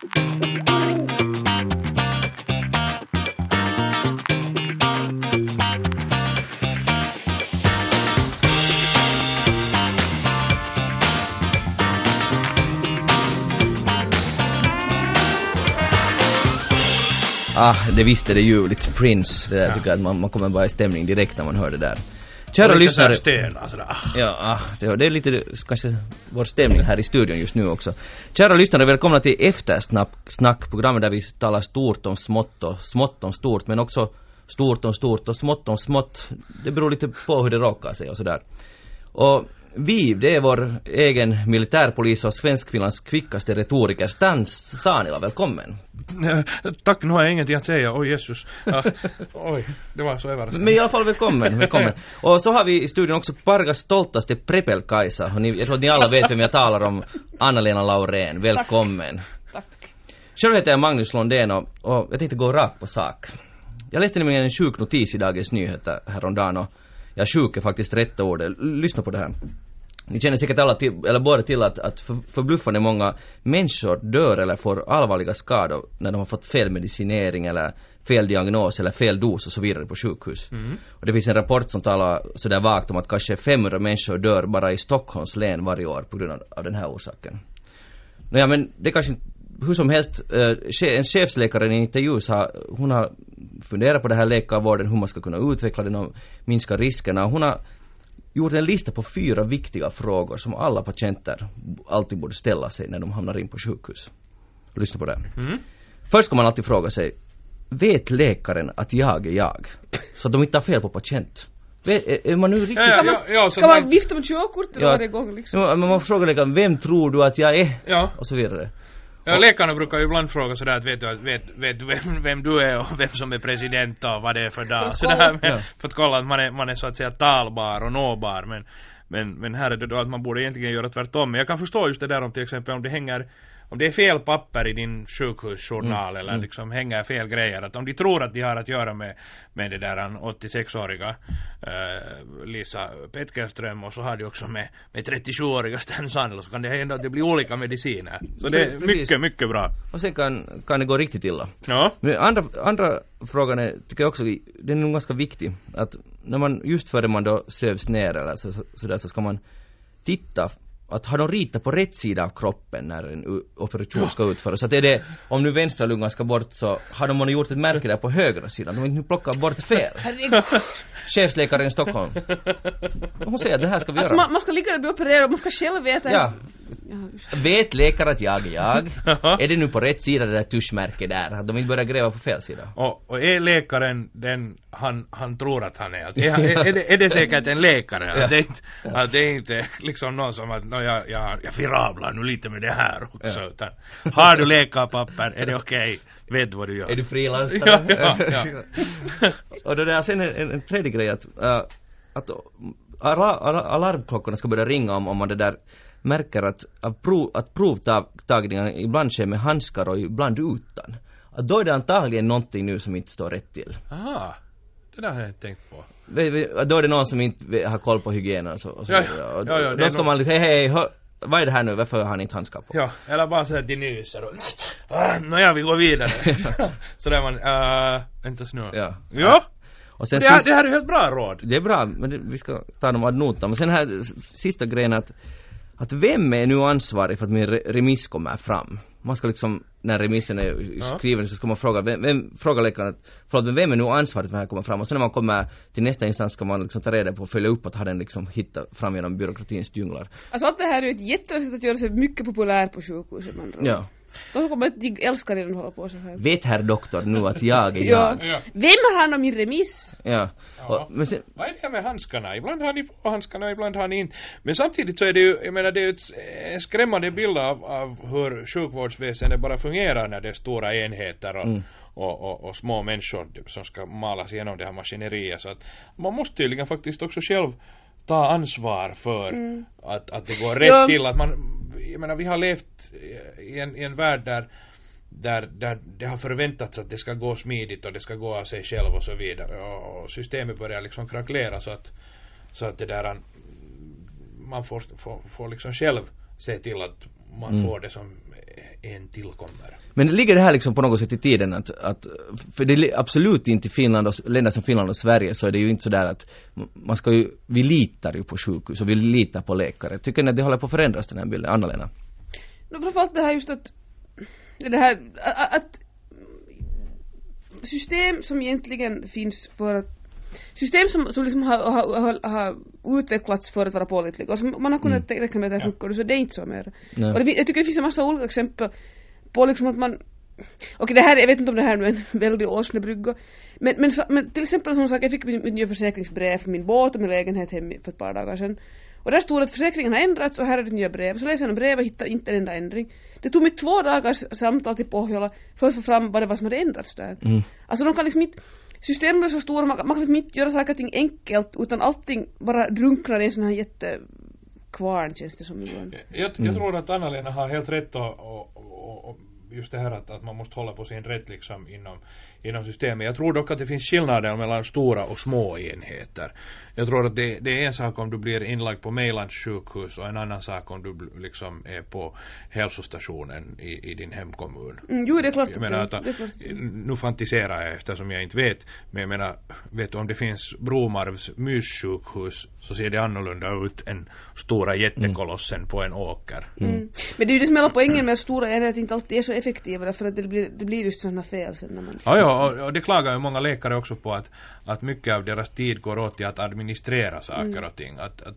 Ah, det visste det ljuvligt. Prince. Det där tycker jag att man, man kommer bara i stämning direkt när man hör det där. Kära Och lyssnare. sådär. ah. Ja, ah, det, är lite kanske vår stämning här i studion just nu också. Kära lyssnare, välkomna till Eftersnack, snack, programmet där vi talar stort om smått och smått om stort, men också stort om stort och smått om smått. Det beror lite på hur det råkar sig och sådär. Och vi, det är vår egen militärpolis och svenskfinlands kvickaste retoriker Stan Sanila, välkommen. Nej, Tack, nu har jag ingenting att säga. Oj, Jesus. Ja. Oj, det var så överraskande. Men i alla fall välkommen, välkommen. Och så har vi i studion också Pargas stoltaste Prepel-Kajsa. Jag tror att ni alla vet vem jag talar om. Anna-Lena Laurén, välkommen. Tack. Själv heter jag Magnus Londén och, och jag tänkte gå rakt på sak. Jag läste nämligen en sjuk notis i Dagens Nyheter häromdagen och ja, sjuk är faktiskt rätta ordet. Lyssna på det här. Ni känner säkert alla till, eller båda till att, att för, förbluffande många människor dör eller får allvarliga skador när de har fått fel medicinering eller fel diagnos eller fel dos och så vidare på sjukhus. Och det finns en rapport som talar sådär vagt om att kanske 500 människor dör bara i Stockholms län varje år på grund av, den här orsaken. Nåja men det kanske inte, hur som helst, eh, en chefsläkare i en intervju sa, hon har funderat på det här läkarvården, hur man ska kunna utveckla den och minska riskerna. Hon har gjort en lista på fyra viktiga frågor som alla patienter alltid borde ställa sig när de hamnar in på sjukhus. Lyssna på det. Mm. Först ska man alltid fråga sig, vet läkaren att jag är jag? Så att de inte har fel på patient. Är, man nu riktigt... Ja, ja, ja, ja, så Kan att man man, vifta med körkortet Ja. varje gång liksom? Ja, men man frågar läkaren, vem tror du att jag är? ja, Och så vidare. Ja, läkarna brukar ju ibland fråga sådär att vet du, vet, vet vem, vem du är och vem som är president och vad det är för dag. Sådär med, Ja. för att kolla att man är, man är så att säga talbar och nåbar. Men, men, men här är det då att man borde egentligen göra tvärtom. Men jag kan förstå just det där om till exempel om det hänger om det är fel papper i din sjukhusjournal Mm, eller mm. liksom hänger fel grejer. Att om de tror att de har att göra med, med det där 86-åriga eh, Lisa Petkerström och så har de också med, med 37-åriga Sten Sandler så kan det hända att det blir olika mediciner. Så det är mycket, mycket bra. Och sen kan, kan det gå riktigt illa. Ja. Men andra, andra frågan är, tycker jag också, den är nog ganska viktig. Att när man, just före man då sövs ner eller så, så, så, där, så ska man titta att har de ritat på rätt sida av kroppen när en operation ska utföras? Så att är det, om nu vänstra lungan ska bort så har de gjort ett märke där på högra sidan. De har inte plockat bort fel. Chefsläkaren i Stockholm. Hon säger att det här ska vi Att göra. man, man ska ligga där och bli opererad och man ska själv veta Ja. Vet läkare att jag är jag? Är det nu på rätt sida det där tuschmärket där? Att de inte börjar gräva på fel sida? Och, och är läkaren den han, han tror att han är? Att är, är, är, det, är det säkert en läkare? Ja. Att, det är inte, att det inte liksom någon som att no, jag, jag, jag firablar nu lite med det här också. Ja. Utan, har du läkarpapper? Är det okej? Vet du vad du gör? Är du frilansare? Ja, ja, ja. och det där, sen en, en, tredje grej att, äh, att ala, ala, alarmklockorna ska börja ringa om, om man det där märker att, att, prov, att provtagningar ibland sker med handskar och ibland utan. Att då är det antagligen någonting nu som inte står rätt till. Aha. Det där har jag inte tänkt på. Då är det någon som inte har koll på hygienen och så, och så Ja, ja, ja, det Då ska man liksom, hej hej, hör, vad är det här nu, varför har han inte handskar på? Ja, eller bara så att de nyser och ah, Nåja, vi går vidare. så där man, uh, vänta nu. Ja. Ja, Och sen det, här, sist- det här är helt bra råd. Det är bra, men det, vi ska ta dem ad notam. Men sen här sista grejen att, att vem är nu ansvarig för att min re remiss kommer fram? Man ska liksom, när remissen är skriven så ska man fråga, vem, vem fråga läkaren att, förlåt men vem är nu ansvarig för att det här kommer fram? Och sen när man kommer till nästa instans ska man liksom ta reda på och följa upp att har den liksom hittat fram genom byråkratins djunglar. Alltså allt det här är ju ett jättebra sätt att göra sig mycket populär på sjukhuset med andra ord. Ja. De kommer att de älskar det de håller på så här. Vet herr doktor nu att jag är Ja. jag? Ja. Vem har hand om min remiss? Ja. Ja. Och, men sen, Vad är det här med handskarna? Ibland har ni på handskarna, ibland har ni inte. Men samtidigt så är det ju, jag menar det är ju ett, en skrämmande bild av, av hur sjukvårdsväsendet bara fungerar när det är stora enheter och, Mm. och, och, och små människor som ska malas igenom det här maskineriet. Så att man måste tydligen faktiskt också själv ta ansvar för att, att det går rätt Ja. till. Att man, jag menar vi har levt i en, i en värld där där, där det har förväntats att det ska gå smidigt och det ska gå av sig själv och så vidare och, systemet börjar liksom krackelera så att så att det där man får, får, får liksom själv se till att man Mm. får det som en tillkommer. Men ligger det här liksom på något sätt i tiden att, att för det är absolut inte i Finland och länder som Finland och Sverige så är det ju inte sådär att man ska ju, vi litar ju på sjukhus och vi litar på läkare. Tycker ni att det håller på att förändras den här bilden, Anna-Lena? No, framförallt det här just att, det här att, att system som egentligen finns för att System som, som liksom har, har, har, utvecklats för att vara pålitliga och som man har kunnat mm. räkna med att det funkar så det är inte så mer. Nej. Och det, jag tycker det finns en massa olika exempel på liksom att man Okej, det här, jag vet inte om det här nu är en väldig åsnebrygga. Men, men, men till exempel som sagt, jag fick mitt nya försäkringsbrev för min båt och min lägenhet hem för ett par dagar sedan. Och där stod att försäkringen har ändrats och här är det nya brev. Så läser jag brevet och hittar inte en enda ändring. Det tog mig två dagars samtal till Pohjola för att få fram vad det var som hade ändrats där. Mm. Alltså de kan liksom inte systemet är så stora, man, man kan liksom inte göra saker och ting enkelt utan allting bara drunknar i en sån här jättekvarn känns det som ibland. Jag, jag mm. tror att Anna-Lena har helt rätt och, och, och, och just det här att, att man måste hålla på sin rätt liksom inom, inom systemet. Jag tror dock att det finns skillnader mellan stora och små enheter. Jag tror att det, det är en sak om du blir inlagd på Mejlands sjukhus och en annan sak om du liksom är på hälsostationen i, i din hemkommun. Mm, jo, det är klart jag menar att, det, Nu fantiserar jag eftersom jag inte vet, men jag menar, vet du om det finns Bromarvs myssjukhus så ser det annorlunda ut än stora jättekolossen mm. på en åker. Mm. mm. Men det är ju det som är poängen med stora enheter att inte alltid är så effektiva för att det blir, det blir just sådana fel sen när man... Ja, ja, och, och det klagar ju många läkare också på att, att mycket av deras tid går åt till att administrera saker mm. och ting. Att, att,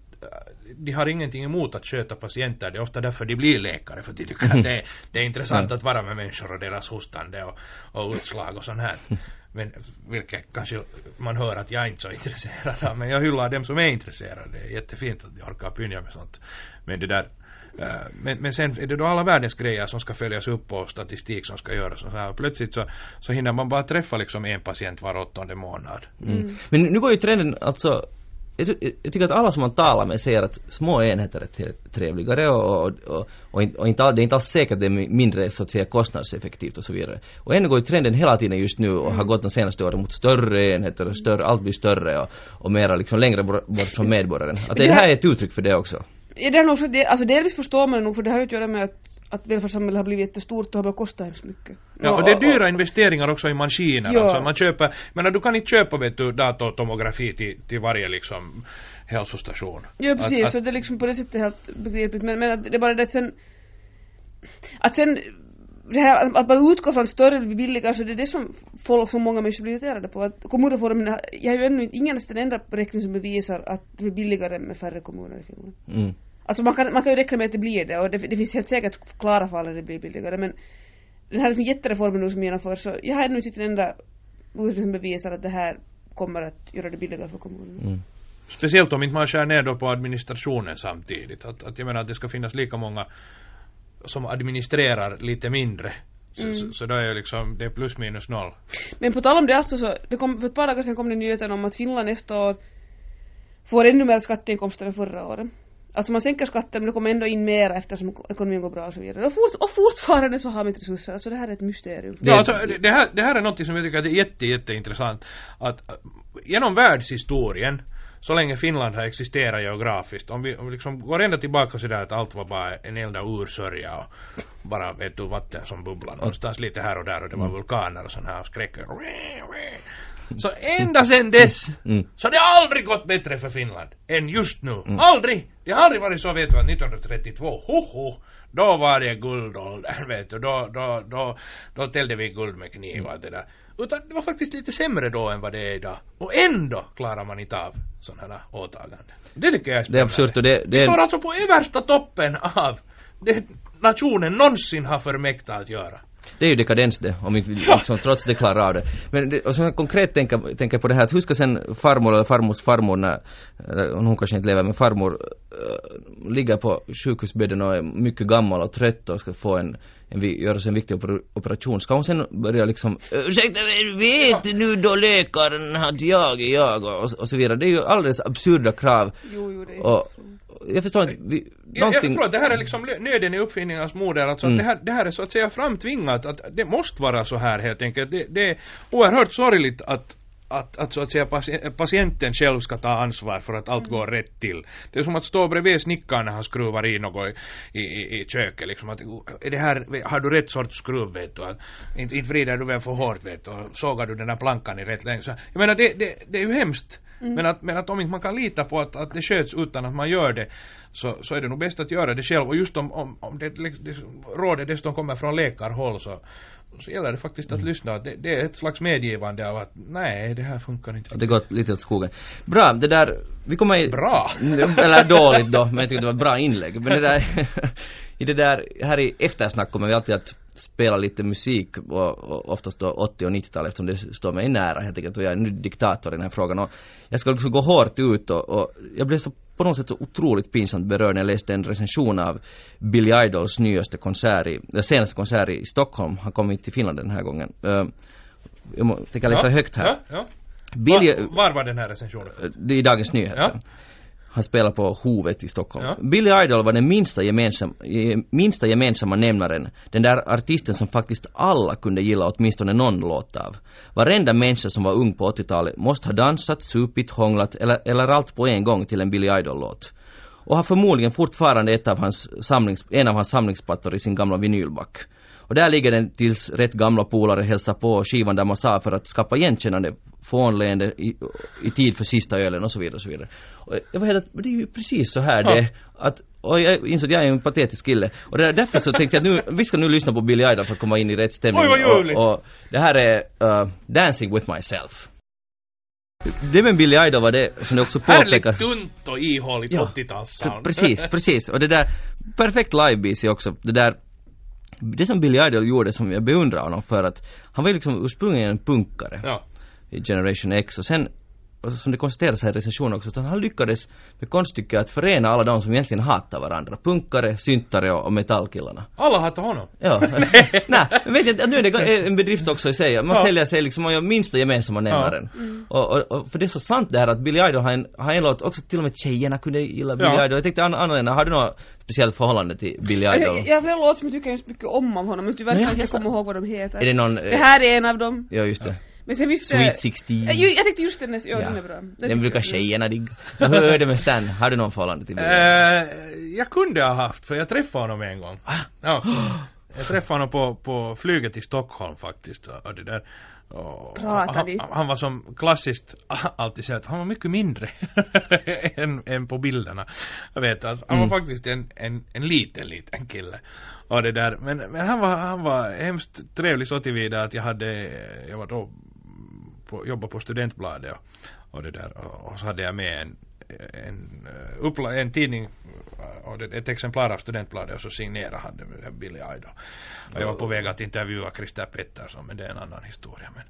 de har ingenting emot att sköta patienter, det är ofta därför de blir läkare, för de tycker att det är, det är intressant att vara med människor och deras hostande och, och utslag och sånt här. Men vilket kanske man hör att jag är inte är så intresserad av, men jag hyllar dem som är intresserade. Det är jättefint att de orkar pynja med sånt. Men det där Eh, men, men sen är det då alla världens grejer som ska följas upp och statistik som ska göras och så här. Plötsligt så, så hinner man bara träffa liksom en patient var åttonde månad. Mm. Mm. Men nu går ju trenden alltså jag, jag, tycker att alla som man talar med säger att små enheter är trevligare och, och, och, och, inte, och inte, det är inte alls säkert att det är mindre så att säga kostnadseffektivt och så vidare. Och ändå går ju trenden hela tiden just nu och har mm. gått de senaste åren mot större enheter och större, allt blir större och, och mera liksom längre bort från medborgaren. Att det, det här är ett uttryck för det också. Ja, det är nog alltså delvis förstår man det nog för det har ju att göra med att, att välfärdssamhället har blivit jättestort och har börjat kosta hemskt mycket. Ja, och det är dyra investeringar också i maskiner. Ja. Alltså man köper, men du kan inte köpa vet du datortomografi till, till varje liksom hälsostation. Ja, precis, att, så det är liksom på det sättet helt begripligt. Men, men det är bara det att sen, att sen det här att man utgår från större blir billigare så det är det som folk, som många människor blir irriterade på. Att kommunreformen, jag har ju ännu inte, ingen den enda beräkning som bevisar att det blir billigare med färre kommuner i Finland. Mm. Alltså man kan, man kan ju räkna med att det blir det och det, det finns helt säkert klara fall där det blir billigare men den här liksom jättereformen nu som genomförs så jag har ännu inte sett en enda utredning som bevisar att det här kommer att göra det billigare för kommunerna. Mm. Speciellt om inte man skär ner då på administrationen samtidigt. Att, att jag menar att det ska finnas lika många som administrerar lite mindre. Så, mm. så, så, då är det liksom, det är plus minus noll. Men på tal om det alltså så, det kom, för ett par dagar sedan kom det nyheten om att Finland nästa år får ännu mer skatteinkomster än förra året. Alltså man sänker skatten men det kommer ändå in mer eftersom ekonomin går bra och så vidare. Och, fort, och fortfarande så har vi inte resurser. Alltså det här är ett mysterium. Ja, alltså, det, här, det här är något som jag tycker är jätte, jätteintressant. Att genom världshistorien så länge Finland har existerat geografiskt, om vi, om vi liksom går ända tillbaka så där att allt var bara en enda ursörja och bara vet du vatten som bubblar någonstans lite här och där och det var mm. vulkaner och sådana här skräcker. Så ända sen dess mm. så har det aldrig gått bättre för Finland än just nu. Mm. Aldrig! Det har aldrig varit så vet du att 1932, hoho, då var det guldåldern vet du. Då, då, då, då tällde vi guld med kniv och det där. Utan det var faktiskt lite sämre då än vad det är idag. Och ändå klarar man inte av sådana här åtaganden. Det tycker jag är spännande. Det är absurt och det, det... Vi står alltså på översta toppen av det nationen någonsin har förmäktat att göra. Det är ju dekadens det, om inte liksom, trots det klarar av det. Men det, och så konkret tänka, tänka på det här att hur ska sen farmor eller farmors farmor när, hon kanske inte lever men farmor äh, ligger på sjukhusbädden och är mycket gammal och trött och ska få en, en göra en viktig operation. Ska hon sen börja liksom ursäkta mig, vet nu då läkaren att jag är jag och, och så vidare. Det är ju alldeles absurda krav. Jo, jo, det är och, jag förstår inte, vi, jag, jag tror att det här är liksom nöden i uppfinningarnas moder, alltså mm. att det här, det här är så att säga framtvingat, att det måste vara så här helt enkelt. Det, det är oerhört sorgligt att, att, att så att säga patienten själv ska ta ansvar för att allt går rätt till. Det är som att stå bredvid snickaren när han skruvar i något i, i, i köket liksom att är det här, har du rätt sorts skruv vet du? Inte, inte vrider du väl för hårt vet du? Och sågar du den här plankan i rätt längd? Jag menar det, det, det är ju hemskt. Mm. Men, att, men att om inte man kan lita på att, att det sköts utan att man gör det så, så är det nog bäst att göra det själv och just om, om, om det, det rådet dessutom kommer från läkarhåll så, så gäller det faktiskt att mm. lyssna. Det, det, är ett slags medgivande av att nej, det här funkar inte. Det går lite åt skogen. Bra, det där, vi kommer i... Bra! Eller dåligt då, men jag tycker det var ett bra inlägg. Men det där, i det där, här i eftersnack kommer vi alltid att spela lite musik och, och oftast då 80 och 90-tal eftersom det står mig nära helt enkelt och jag är nu diktator i den här frågan och jag ska liksom gå hårt ut och, och jag blev så på något sätt så otroligt pinsamt berörd när jag läste en recension av Billy Idols nyaste konsert i, den senaste konsert i Stockholm. Han kom inte till Finland den här gången. Uh, jag tänker läsa ja, högt här. Ja, ja. Billy, var, var, var den här recensionen? Det är i Dagens Nyheter. Ja. Han spelar på Hovet i Stockholm. Ja. Billy Idol var den minsta, gemensam, minsta gemensamma nämnaren. Den där artisten som faktiskt alla kunde gilla åtminstone någon låt av. Varenda människa som var ung på 80-talet måste ha dansat, supit, hånglat eller, eller allt på en gång till en Billy Idol-låt. Och har förmodligen fortfarande ett av hans samlings, en av hans samlingsplattor i sin gamla vinylback. Och där ligger den tills rätt gamla polare hälsar på skivan där man sa för att skapa igenkännande frånleende i, i tid för sista ölen och så vidare och så vidare. Och jag var helt att, det är ju precis så här ja. det att och jag insåg att jag är en patetisk kille. Och det därför så tänkte jag att nu, vi ska nu lyssna på Billy Idol för att komma in i rätt stämning. Oj, vad och, och det här är uh, Dancing with myself. Det med Billy Idol var det som det också påpekas. Härligt tunt och ihåligt ja, 80-talssound. Precis, precis. Och det där, perfekt livebeat också. Det där det som Billy Idol gjorde som jag beundrar honom för att han var ju liksom ursprungligen en punkare. Ja. I Generation X och sen som det konstateras här i recensionen också, att han lyckades med konststycket att förena alla de som egentligen hatar varandra. Punkare, syntare och, och metallkillarna. Alla hatar honom? Ja. Nej, men vet jag, nu är det en bedrift också i sig. Man ja. säljer sig liksom, man gör minsta gemensamma nämnaren. Ja. Mm. Och, och, och, för det är så sant det här att Billy Idol har en, har en låt, också till och med tjejerna kunde gilla Billy ja. Idol. Jag tänkte Anna-Lena, har du något speciellt förhållande till Billy Idol? Jag, jag har flera låtar som jag tycker hemskt mycket om av honom, men tyvärr kan jag inte komma ihåg vad de heter. Är det någon... Det här är en av dem. Ja, just det. Men sen visst... Sweet 16. Jag, jag tänkte just den, ja, den är bra. Den, den brukar tjejerna digga. Hur är det med Stan? Har du någon förhållande till Billy? Uh, jag kunde ha haft, för jag träffade honom en gång. Ah. Ja. Jag träffade honom på, på flyget till Stockholm faktiskt. Och det där. Och han, han, var som klassiskt alltid sagt, han var mycket mindre än, än på bilderna. Jag vet att han mm. var faktiskt en, en, en liten, liten kille. Och det där. Men, men han var, han var hemskt trevlig så tillvida att jag hade, jag var då på, jobbade på studentbladet och, och det där. Och, och så hade jag med en, en, eh, uppla, en tidning och ett exemplar av studentbladet och så signerade han det med Billy Idol. Och jag var på väg att intervjua Christer Pettersson men det är en annan historia. Men,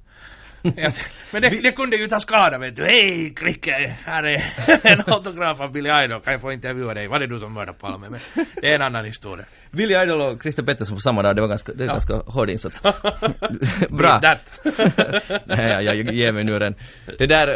men det, det, kunde ju ta skada vet du. Hej Kricke, här är en autograf av Billy Idol. Kan jag få intervjua dig? Var det du som mördade Palme? Men det är en annan historia. Billy Idol och Christer Pettersson på samma dag, det var ganska, det var ja. ganska hård insats. Bra. Nej, jag ger mig nu den. Det där,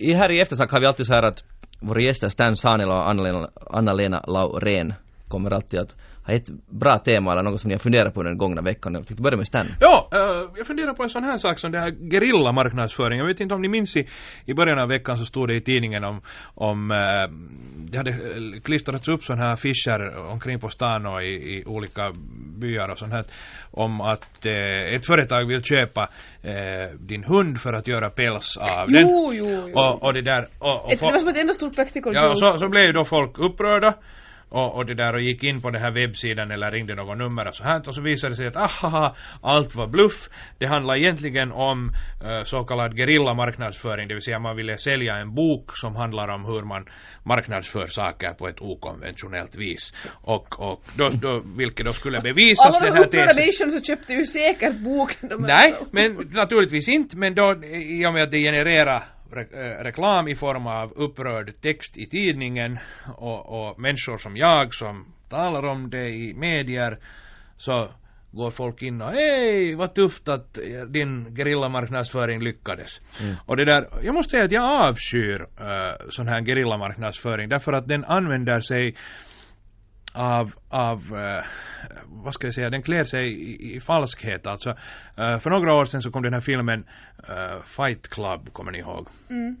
uh, här i eftersnack har vi alltid så här att våra gäster Stan Sanila och Anna-Lena Anna Laurén kommer alltid att ett bra tema eller något som ni har funderat på den gångna veckan. Jag tänkte börja med Stan. Ja, uh, jag funderar på en sån här sak som det här gerilla marknadsföring. Jag vet inte om ni minns i, i början av veckan så stod det i tidningen om, om uh, det hade klistrats upp sån här affischer omkring på stan och i, i olika byar och sånt här om att uh, ett företag vill köpa din hund för att göra päls av jo, den. Jo, jo. Och, och det där... Och, och ett, det var som ett enda stort practical Ja, så, så blev ju då folk upprörda och, och det där och gick in på den här webbsidan eller ringde något nummer och så här och så visade det sig att ahaha, allt var bluff. Det handlar egentligen om uh, så kallad gerillamarknadsföring, det vill säga man ville sälja en bok som handlar om hur man marknadsför saker på ett okonventionellt vis. Och, och då, då, vilket då skulle bevisas den här tesen. Alla så köpte ju säkert boken. Nej, men naturligtvis inte, men då i och med att det genererar re eh, reklam i form av upprörd text i tidningen och, och människor som jag som talar om det i medier så går folk in och hej vad tufft att din gerillamarknadsföring lyckades. Mm. Och det där, jag måste säga att jag avskyr uh, sån här gerillamarknadsföring därför att den använder sig av, av uh, vad ska jag säga, den klär sig i, i falskhet. Alltså, uh, för några år sedan så kom den här filmen uh, Fight Club, kommer ni ihåg? Mm.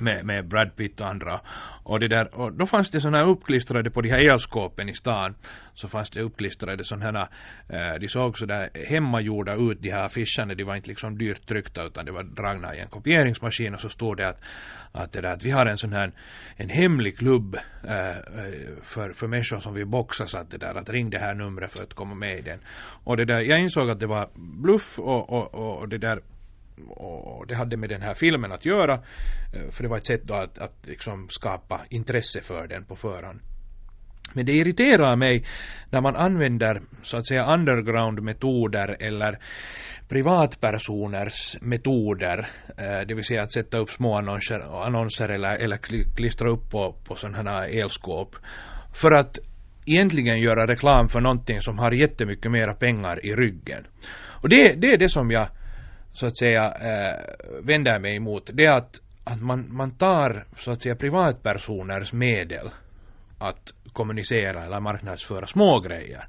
Med, med Brad Pitt och andra. Och, det där, och då fanns det sådana här uppklistrade på de här elskåpen i stan. Så fanns det uppklistrade sådana här, eh, de såg sådär hemmagjorda ut de här affischerna. De var inte liksom dyrt tryckta utan det var dragna i en kopieringsmaskin och så stod det att, att, det där, att vi har en sån här en hemlig klubb eh, eh, för, för människor som vill boxa så att det där att ring det här numret för att komma med i den. Och det där, jag insåg att det var bluff och, och, och det där och det hade med den här filmen att göra eh, för det var ett sätt då att, att liksom skapa intresse för den på förhand. Men det irriterar mig när man använder så att säga underground metoder eller privatpersoners metoder, eh, det vill säga att sätta upp små annonser, annonser eller, eller klistra upp på, på sådana här elskåp för att egentligen göra reklam för någonting som har jättemycket mera pengar i ryggen. Och det, det är det som jag så att säga äh, vänder mig emot det är att, att man, man tar så att säga privatpersoners medel att kommunicera eller marknadsföra små grejer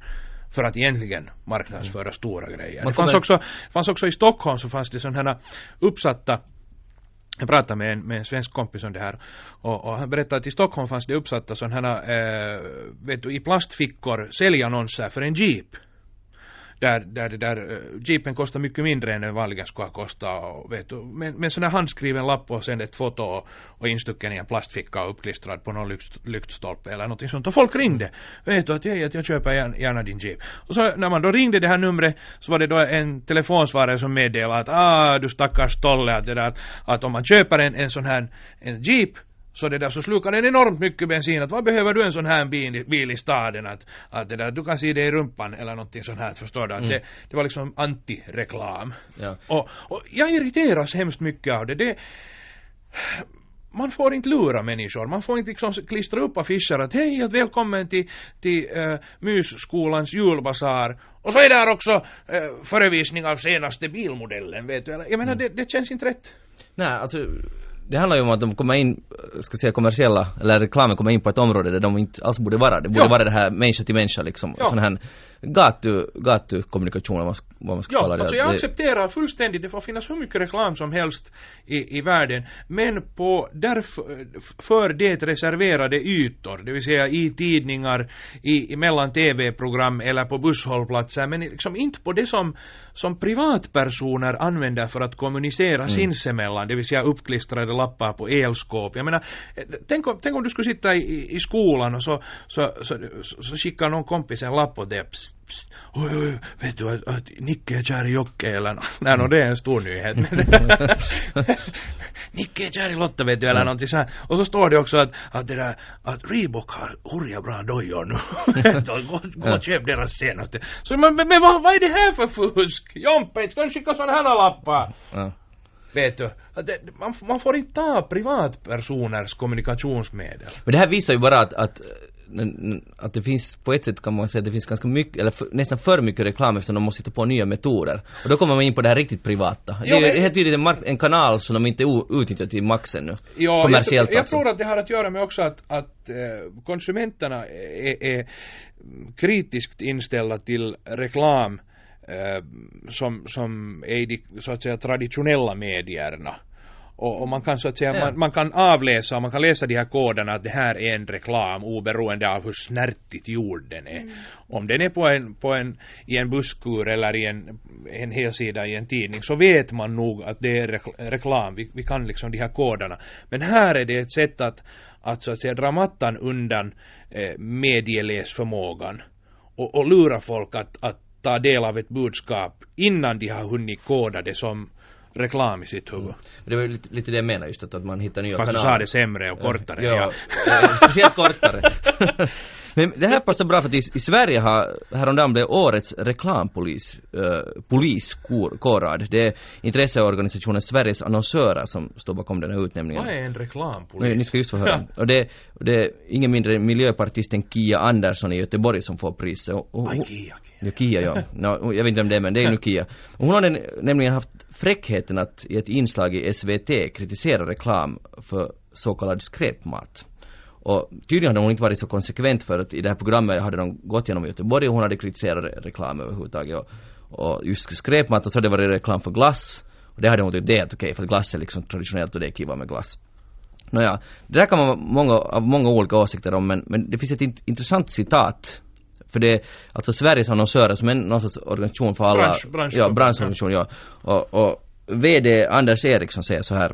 för att egentligen marknadsföra mm. stora grejer. det fanns också, fanns också i Stockholm så fanns det sådana uppsatta jag pratade med en, med en svensk kompis om det här och, och han berättade att i Stockholm fanns det uppsatta sådana här, äh, vet du, i plastfickor säljannonser för en jeep där, där det där eh, jeepen kostar mycket mindre än den vanligen skulle ha kostat och vet du, med, med sån där handskriven lapp och sen ett foto och, och instucken i en plastficka och uppklistrad på någon lykt, lyktstolpe eller någonting sånt. Och folk ringde. Vet du att jag, att jag köper gärna, gärna din jeep. Och så när man då ringde det här numret så var det då en telefonsvarare som meddelade att ah du stackars Tolle att det där att om man köper en, en sån här en jeep så det där så slukar den enormt mycket bensin att vad behöver du en sån här bil, bil i staden att, att det där, du kan se det i rumpan eller någonting sånt här förstår du att mm. det, det var liksom anti-reklam ja. och, och jag irriteras hemskt mycket av det, det man får inte lura människor, man får inte liksom klistra upp affischer att hej, att välkommen till, till uh, Mysskolans julbasar och så är där också uh, förevisning av senaste bilmodellen, vet du, jag menar mm. det, det känns inte rätt. Nej, alltså det handlar ju om att de kommer in, ska säga kommersiella, eller reklamen kommer in på ett område där de inte alls borde vara. Det borde ja. vara det här människa till människa liksom. Ja. Sån här gatu, gatukommunikation, vad, vad man ska ja, kalla det. Alltså jag accepterar fullständigt, det får finnas hur mycket reklam som helst i, i världen. Men på därför, för det reserverade ytor, det vill säga i tidningar, i, mellan tv-program eller på busshållplatser, men liksom inte på det som, som privatpersoner använder för att kommunicera mm. sinsemellan, det vill säga uppklistrade lappar på elskåp. Jag menar, tänk om, tänk om du skulle sitta i, i skolan och så, så, så, så, så skickar någon kompis en lapp åt dig psst, oj, oj, vet du att, att Nicke är kär i Jocke eller nej, no, det är en stor nyhet. Nicke är kär i Lotta vet du eller någonting så här. Och så står det också att, att det där, att Reebok har hurja bra dojor nu. gå, gå och köp deras senaste. Så men, men, men vad, vad är det här för fusk? Jompe, ska du skicka sådana här lappar? Ja. Vet du, man, man får inte ta privatpersoners kommunikationsmedel. Men det här visar ju bara att, att att det finns, på ett sätt kan man säga att det finns ganska mycket, eller för, nästan för mycket reklam eftersom de måste hitta på nya metoder. Och då kommer man in på det här riktigt privata. Jo, det är helt tydligt en, en, kanal som de inte utnyttjar till max ännu. Ja, kommersiellt jag, jag, alltså. tror att det har att göra med också att, att äh, konsumenterna är, är kritiskt inställda till reklam äh, som, som är i de så att säga traditionella medierna. Och, och, man kan så att säga, ja. man, man, kan avläsa, man kan läsa de här koderna att det här är en reklam oberoende av hur snärtigt gjord den är. Mm. Om den är på en, på en, i en busskur eller i en, en helsida i en tidning så vet man nog att det är reklam. Vi, vi kan liksom de här koderna. Men här är det ett sätt att, att så att säga dra mattan undan eh, medieläsförmågan och, och lura folk att, att ta del av ett budskap innan de har hunnit koda det som reklam i sitt huvud. Mm. Det var lite, lite det jag menar just att, att man hittar nya Fast kanaler. Fast du sa det sämre och kortare. Ja, ja. speciellt kortare. Men det här passar bra för att i, i Sverige har häromdagen blev årets reklampolis uh, poliskårad. Det är intresseorganisationen Sveriges annonsörer som står bakom den här utnämningen. Vad är en reklampolis? Ni ska just få höra. och det, det är ingen mindre än miljöpartisten Kia Andersson i Göteborg som får priset. Och, och, Aj, Kia. Ja, Kia ja. No, jag vet inte vem det är men det är nu Kia. Och hon har nämligen haft fräckheten att i ett inslag i SVT kritisera reklam för så kallad skräpmat. Och tydligen hade hon inte varit så konsekvent för att i det här programmet hade de gått genom Göteborg och hon hade kritiserat re- reklam överhuvudtaget. Och, och just och så hade det varit reklam för glass. Och det hade hon tyckt det helt okej för att glass är liksom traditionellt och det är kiva med glass. Nåja, det där kan man ha många, av många olika åsikter om men, men det finns ett int- intressant citat. För det är alltså Sveriges annonsörer som är någon sorts organisation för alla... Bransch- bransch- ja, branschorganisation, ja. Och, och VD Anders Eriksson säger så här.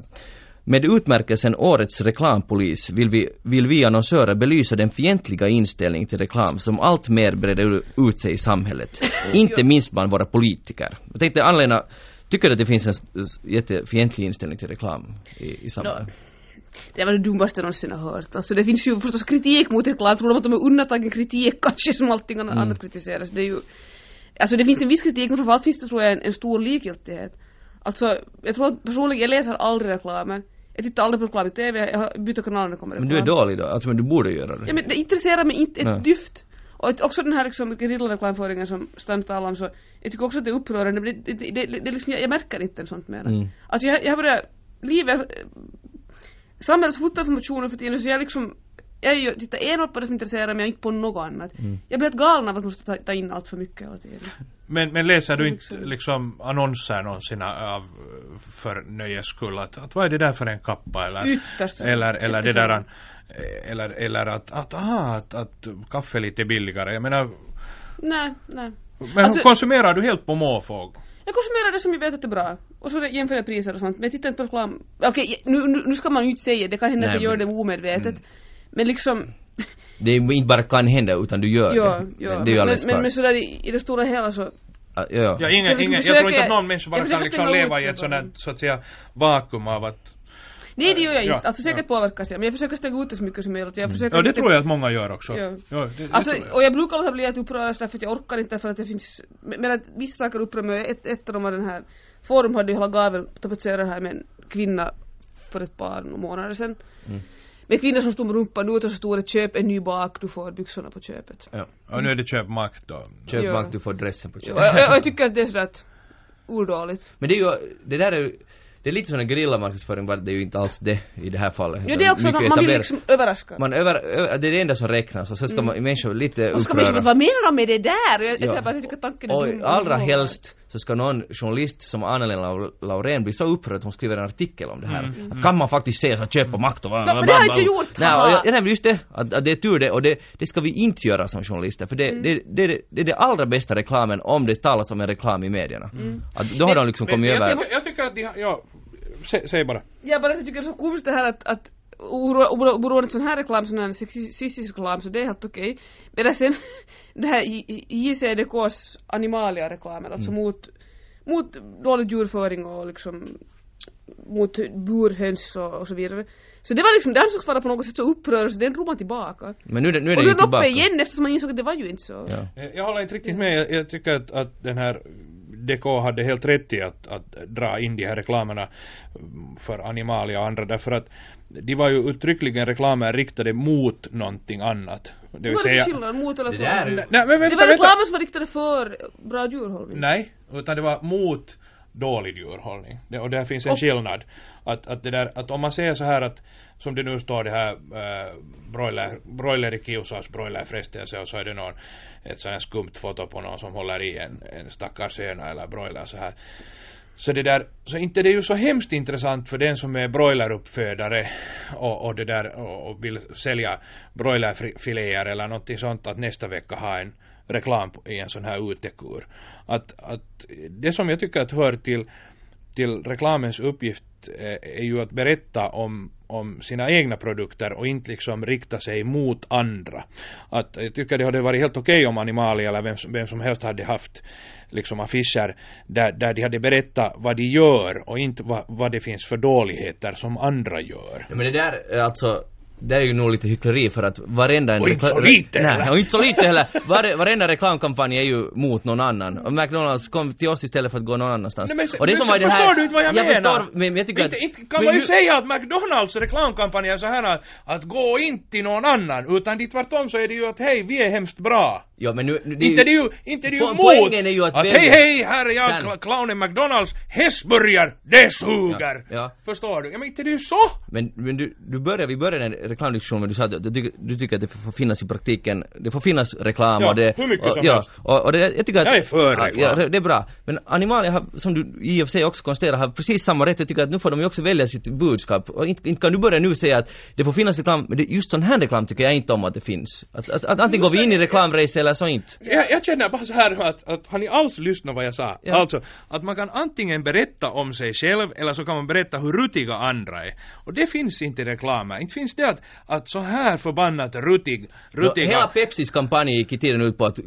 Med utmärkelsen Årets reklampolis vill vi, vill vi annonsörer belysa den fientliga inställning till reklam som allt mer breder ut sig i samhället. Inte minst bland våra politiker. Jag tänkte Anna-Lena, tycker du att det finns en jättefientlig inställning till reklam i, i samhället? Det var det dummaste jag någonsin har hört. Alltså det finns ju förstås kritik mot reklam, tror de att de är undantagen kritik kanske som allting annat Mm. kritiseras. Det är ju, alltså det finns en viss kritik men framförallt finns det tror jag en, en stor likgiltighet. Alltså jag tror att personligen, jag läser aldrig reklamen. Jag tittar aldrig på reklam i TV, jag byter kanal när det kommer Men du är dålig då, alltså men du borde göra det. Ja men det intresserar mig inte ett Nej. dyft. Och också den här liksom gerillareklamföringen som Stan talar om så, jag tycker också att det är upprörande men det, det, det, det, liksom, jag, jag märker inte sånt mer. Mm. Alltså jag, jag har börjat, livet, samhällets fotoinformationer för tiden så jag liksom, jag är ju, tittar enbart på det som intresserar mig och inte på något annat. Mm. Jag blir helt galen av att måste ta, ta in allt för mycket hela tiden. Men, men läser du inte Liksom. annonser någonsin av för nöjes skull? Att, att vad är det där för en kappa eller? Ytterst. Eller, eller det där eller, eller att, att, aha, att, att kaffe är lite billigare. Jag menar, Nej, nej. men Alltså- konsumerar du helt på måfå? Jag konsumerar det som jag vet att det är bra. Och så jämför jag priser och sånt. Men jag tittar inte på reklam. Okej, nu, nu, nu ska man ju inte säga det. kan hända att jag gör det omedvetet. Men liksom, Det är inte bara kan hända utan du gör ja, det. ja. Men det är ju men, alldeles men, men klart. sådär i, i det stora hela så, Ja, ja. Ja, ingen, ingen, jag tror inte att någon människa bara kan liksom leva i ett sånt så att säga, vakuum av att... nej det gör jag Ja, inte. Alltså säkert ja. påverkas jag. Men jag försöker stänga ut det så mycket som möjligt. Jag försöker Ja, det inte- tror jag att många gör också. Ja. Ja, det, det Alltså, jag. och jag brukar låta bli att uppröras därför att jag orkar inte för att det finns, men men att vissa saker upprör mig. Ett, ett av dem var den här, Forum hade ju hela gavel tapetserat här med en kvinna för ett par månader sedan. Mm. Med kvinnor som stod med rumpan ut och så stod det köp en ny bak, du får byxorna på köpet. ja. Och nu är det köpmakt då. Köp Ja. du får dressen på köpet. jag, och jag tycker att det är sådär att urdåligt. Men det är ju, det där är ju, det är lite sån en gerillamarknadsföring, bara det är ju inte alls det i det här fallet. Ja det är också, man, man vill liksom överraska. Man över, ö, det är det enda som räknas och sen ska man, människor lite och så ska man uppröra. liksom, vad menar de med det där? Och jag, Ja. jag, bara, jag tycker tanken är Och dum. allra helst så ska någon journalist som Anna-Lena Lau- Laurén bli så upprörd att hon skriver en artikel om det här. Mm, Att kan man faktiskt säga så att köpa makt och men det har jag inte gjort, Nej, och jag, ja, nej, men just det. Att, att det är tur det och det, det ska vi inte göra som journalister för det, Mm. det, det, det, det är det allra bästa reklamen om det talas om en reklam i medierna. Mm. Att då har de liksom Men kommit jag, över... tycker, jag tycker att de har, ja, sä, säg bara. Jag bara tycker det är så komiskt det här att, att oberoende sån här reklam, sån här sexistisk reklam, så det är helt okej. Medan sen det här JCDKs animalia-reklamen, alltså Mm. mot, mot dålig djurföring och liksom mot burhöns och, och så vidare. Så det var liksom, det ansågs vara på något sätt så upprörande så den drog man tillbaka. Men nu, är det- nu är och det nu den uppe igen eftersom man insåg att det var ju inte så. Ja. Eh, Jag håller inte riktigt med. Jag, jag tycker att, att den här DK hade helt rätt i att, att dra in de här reklamerna för Animalia och andra därför att de var ju uttryckligen reklamer riktade mot någonting annat. Det Det vill var det säga... skillnad mot eller Det för. där är ju- Nej, men Det vänta, var vänta. reklamer som var riktade för bra djurhållning. Nej, utan det var mot dålig djurhållning. Det, och där finns en Och- skillnad. Att, att, det där, att om man säger så här att som det nu står det här äh, broiler, broiler i kiusaus, broilerfrestelse och så är det någon, ett sånt här skumt foto på någon som håller i en, en stackars höna eller broiler så här. Så det där, så inte det är ju så hemskt intressant för den som är broileruppfödare och, och det där och, och vill sälja broilerfiléer eller någonting sånt att nästa vecka ha en reklam i en sån här utekur. Att, att det som jag tycker att hör till, till reklamens uppgift eh, är ju att berätta om, om sina egna produkter och inte liksom rikta sig mot andra. Att eh, jag tycker det hade varit helt okej om Animalia eller vem, som- vem som helst hade haft liksom affischer där, där de hade berättat vad de gör och inte vad, vad det finns för dåligheter som andra gör. Ja, men det där, eh, alltså, det är ju nog lite hyckleri för att varenda... en Och inte så lite Nej, och inte så lite heller. Var, varenda reklamkampanj är ju mot någon annan. Och McDonalds kom till oss istället för att gå någon annanstans. Nej, men, och det men som var det förstår här, du inte vad jag, menar? förstår, men jag tycker inte, att... inte kan man ju säga att McDonalds reklamkampanj är så här att, att gå inte till någon annan, utan det tvärtom så är det ju att hej, vi är hemskt bra. Ja, men nu... nu inte det är ju, inte det ju Po- mot poängen är ju att välja- hej hej, här är jag, Stan. clownen McDonalds, hästburgare, det suger! Ja, ja. Förstår du? Ja men inte det är ju så! Men, men du, du börjar, vi började en reklamdiskussion men du sa att du, tycker- du tycker att det får finnas i praktiken, det får finnas reklam Ja, och det... hur mycket och, som ja, helst. Och, och det, jag tycker att... Jag är för reklam. Ja, det är bra. Men animalier har, som du i och för sig också konstaterar, har precis samma rätt. Jag tycker att nu får de ju också välja sitt budskap. Och inte, inte kan du börja nu säga att det får finnas reklam, men det, just sån här reklam tycker jag inte om att det finns. Att, att, att antingen går vi in i reklamrace eller så inte. Jag, jag känner bara så här att, att har ni alls lyssnat vad jag sa? Ja. Alltså, att man kan antingen berätta om sig själv eller så kan man berätta hur rutiga andra är. Och det finns inte i reklamen. Inte finns det att, att så här förbannat rutig, rutiga... Hela Pepsis kampanj gick i tiden ut på att eh,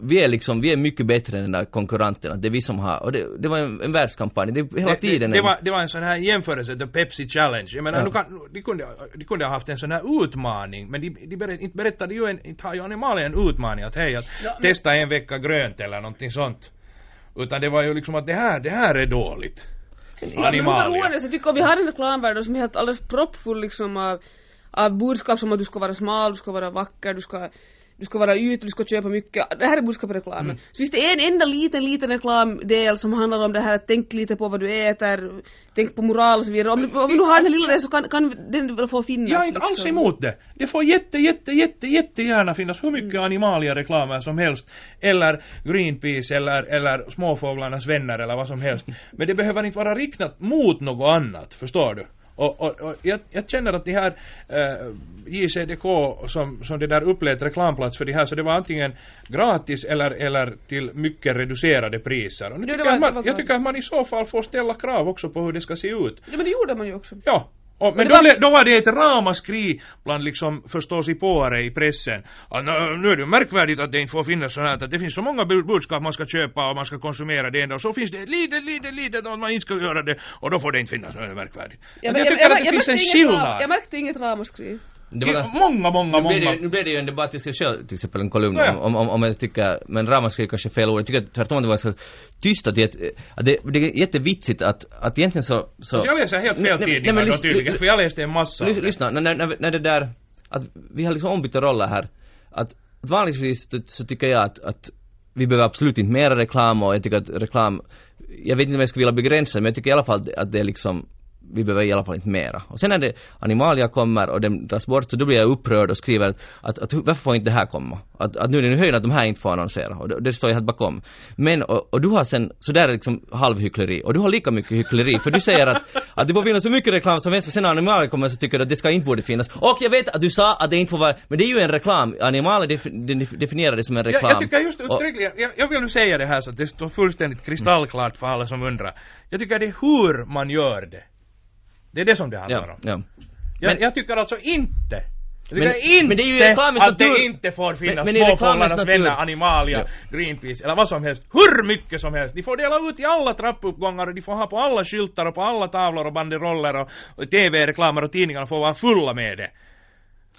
vi är liksom, vi är mycket bättre än den där konkurrenten, att det är vi som har, och det, det var en, en världskampanj, det hela det, tiden det, det, en- var, det var en sån här jämförelse, the Pepsi Challenge. Jag menar, Ja. nu kan, de, kunde, de kunde ha haft en sån här utmaning, men de, de berätt, inte berättade ju en, inte har ju animalen en utmaning att hej, att testa en vecka grönt eller någonting sånt. Utan det var ju liksom att det här, det här är dåligt. Men Animalia. jag tycker om vi har en reklamvärld som är helt alldeles proppfull liksom av, av budskap som att du ska vara smal, du ska vara vacker, du ska du ska vara ytlig, du ska köpa mycket. Det här är budskapet i reklamen. Mm. Så finns det en enda liten, liten reklamdel som handlar om det här att tänk lite på vad du äter, tänk på moral och så vidare. Om om du har den här lilla så kan, kan den få finnas. Jag är inte alls liksom. emot det. Det får jätte, jätte, jätte, jättegärna finnas hur mycket animaliereklamer som helst. Eller Greenpeace eller, eller Småfåglarnas vänner eller vad som helst. Men det behöver inte vara riktat mot något annat, förstår du? Och, och, och jag, jag känner att de här eh, JCDK som, som det där upplät reklamplats för de här så det var antingen gratis eller, eller till mycket reducerade priser. Och nu Ja, tycker var- jag, att det man, var jag tycker att man i så fall får ställa krav också på hur det ska se ut. Ja men det gjorde man ju också. Ja. Och, men då, var- då var det ett ramaskri bland liksom förståsigpåare i pressen. Att, "Nå, nu är det ju märkvärdigt att det inte får finnas sånt här, att det finns så många bud- budskap man ska köpa och man ska konsumera det enda och så finns det ett litet, litet, litet att man inte ska göra det och då får det inte finnas, nu är det märkvärdigt. Ja, men jag tycker att det jag finns en skillnad. Jag märkte inget ramaskri. Det var ganska, Många, många, nu, blev det, många. ju- nu blev det ju en debatt, jag ska köra till exempel en kolumn Ja. om, om, om jag tycker, men ramaskri är kanske fel ord, jag tycker att tvärtom det var ganska tyst att det, att det, det är jättevitsigt att, att egentligen så... så jag läser helt fel Nej, tidningar då tydligen, för jag läste en massa. Lys, lyssna, när, när, när, det där, att vi har liksom ombytta roller här. Att, att vanligtvis så, tycker jag att, att vi behöver absolut inte mera reklam och jag tycker att reklam, jag vet inte om jag skulle vilja begränsa men jag tycker i alla fall att det är liksom vi behöver i alla fall inte mera. Och sen när det animalia kommer och den dras bort så då blir jag upprörd och skriver att, att, att varför får inte det här komma? Att, att nu är det höjden att de här inte får annonsera och det, det står jag helt bakom. Men och, och du har sen, så där är liksom halvhyckleri och du har lika mycket hyckleri för du säger att, att det får finnas så mycket reklam som helst för sen när animalia kommer så tycker du att det ska inte borde finnas. Och jag vet att du sa att det inte får vara, men det är ju en reklam. Animalia def, def, definierar det som en reklam. Jag, jag tycker just uttryckligen, jag, jag vill nu säga det här så att det står fullständigt kristallklart för alla som undrar. Jag tycker det är hur man gör det. Det är det som det handlar om. ja. Jag, Men- jag tycker alltså inte jag Men- tycker inte men det är ju reklamens att det natur. inte får finnas Men- men småfåglarnas vänner, Animalia, Ja. Greenpeace eller vad som helst. Hur mycket som helst. De får dela ut i alla trappuppgångar och de får ha på alla skyltar och på alla tavlor och banderoller och, och TV-reklamer och tidningarna får vara fulla med det.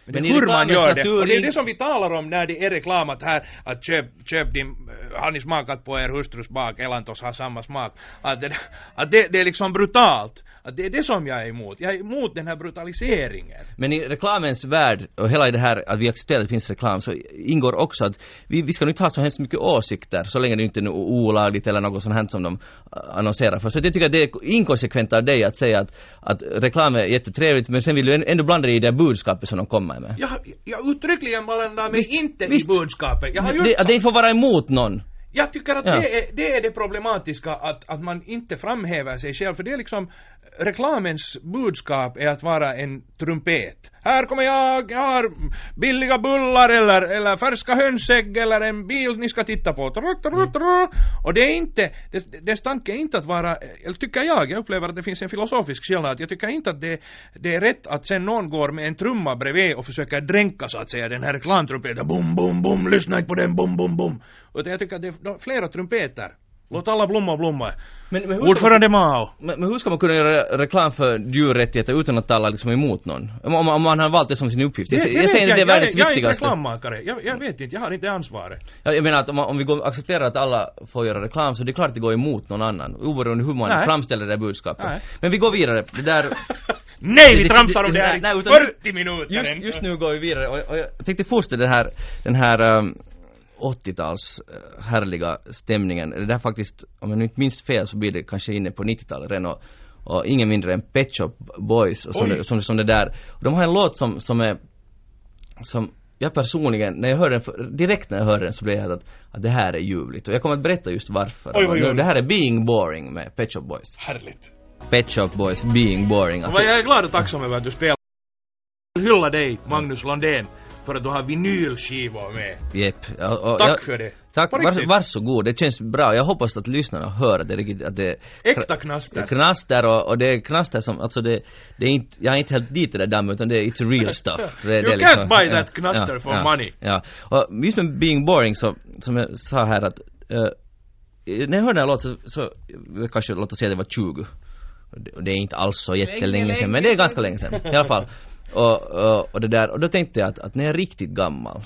Men, Men det är hur man gör det. Och det är det som vi talar om när det är reklam att här, att köp, köp din, eh, har ni smakat på er hustrus bak, Elantos har samma smak. Att, det, att det, det är liksom brutalt. Att det är det som jag är emot. Jag är emot den här brutaliseringen. Men i reklamens värld och hela det här att vi accepterar att det finns reklam så ingår också att vi, vi ska nu inte ha så hemskt mycket åsikter så länge det inte är olagligt eller något sånt här som de äh, annonserar för. Så jag tycker att det är inkonsekvent av dig att säga att, att reklam är jättetrevligt men sen vill du ändå blanda dig i det budskapet som de kommer med. Jag, jag uttryckligen blandar mig Visst, inte visst. i budskapet. Jag har just det, att det får vara emot någon. Jag tycker att Ja. det, är, det är det problematiska att, att man inte framhäver sig själv för det är liksom reklamens budskap är att vara en trumpet. Här kommer jag, jag har billiga bullar eller, eller färska hönsägg eller en bil ni ska titta på. Tru. Och det är inte, dess, dess tanke är inte att vara, eller tycker jag, jag upplever att det finns en filosofisk skillnad. Jag tycker inte att det, det är rätt att sen någon går med en trumma bredvid och försöker dränka så att säga den här reklamtrumpeten. Bum, bum, bum, lyssna inte på den, bum, bum, bum. Utan jag tycker att det är flera trumpeter. Låt alla blomma blomma. Men, men, hur ska man, Ordförande Mao. men, men hur ska man kunna göra reklam för djurrättigheter utan att tala liksom emot någon? Om, om, man har valt det som sin uppgift. Jag, jag, vet säger inte det är jag, världens jag, jag är inte viktigaste. reklammakare. Jag, jag vet inte, jag har inte ansvaret. Jag, jag menar att om, om vi går, accepterar att alla får göra reklam så det är klart att det går emot någon annan. Oberoende hur man Nej. framställer det budskapet. Nej. Men vi går vidare. Det där... Nej, vi tramsar om det här i utan nu- 40 minuter! Just, just nu går vi vidare och, och jag tänkte fortsätta den här, den här um, 80-tals eh, härliga stämningen. Det där faktiskt, om jag nu inte minns fel så blir det kanske inne på 90-talet redan och, och ingen mindre än Pet Shop Boys och som, det, som, som det där. Och de har en låt som, som är som jag personligen, när jag hörde den, direkt när jag hörde den så blev jag att, att det här är ljuvligt. Och jag kommer att berätta just varför. Oj, oj, oj. Det här är Being Boring med Pet Shop Boys. Härligt. Pet Shop Boys, Being Boring. Alltså, jag är glad och tacksam över att du spelar. Jag vill hylla dig, Magnus Lundén, för att du har vinylskivor med. Jepp. Ja, och- Tack jag- för det. Tack, var, varsågod. Det känns bra. Jag hoppas att lyssnarna hör att det är riktigt, att det Äkta knaster. knaster och, och det är knaster som, alltså det, det är inte, jag är inte helt dit i det där utan det är it's real stuff. Det, You det är can't buy that knaster for ja, money. Ja, och just med being boring så, som jag sa här att, eh, när jag hörde den här låten så, så kanske låt oss säga att det var 20. Och det, är inte alls så jättelänge Länge, sedan, men det är ganska länge sedan i alla fall. Och, och, och det där, och då tänkte jag att, att när jag är riktigt gammal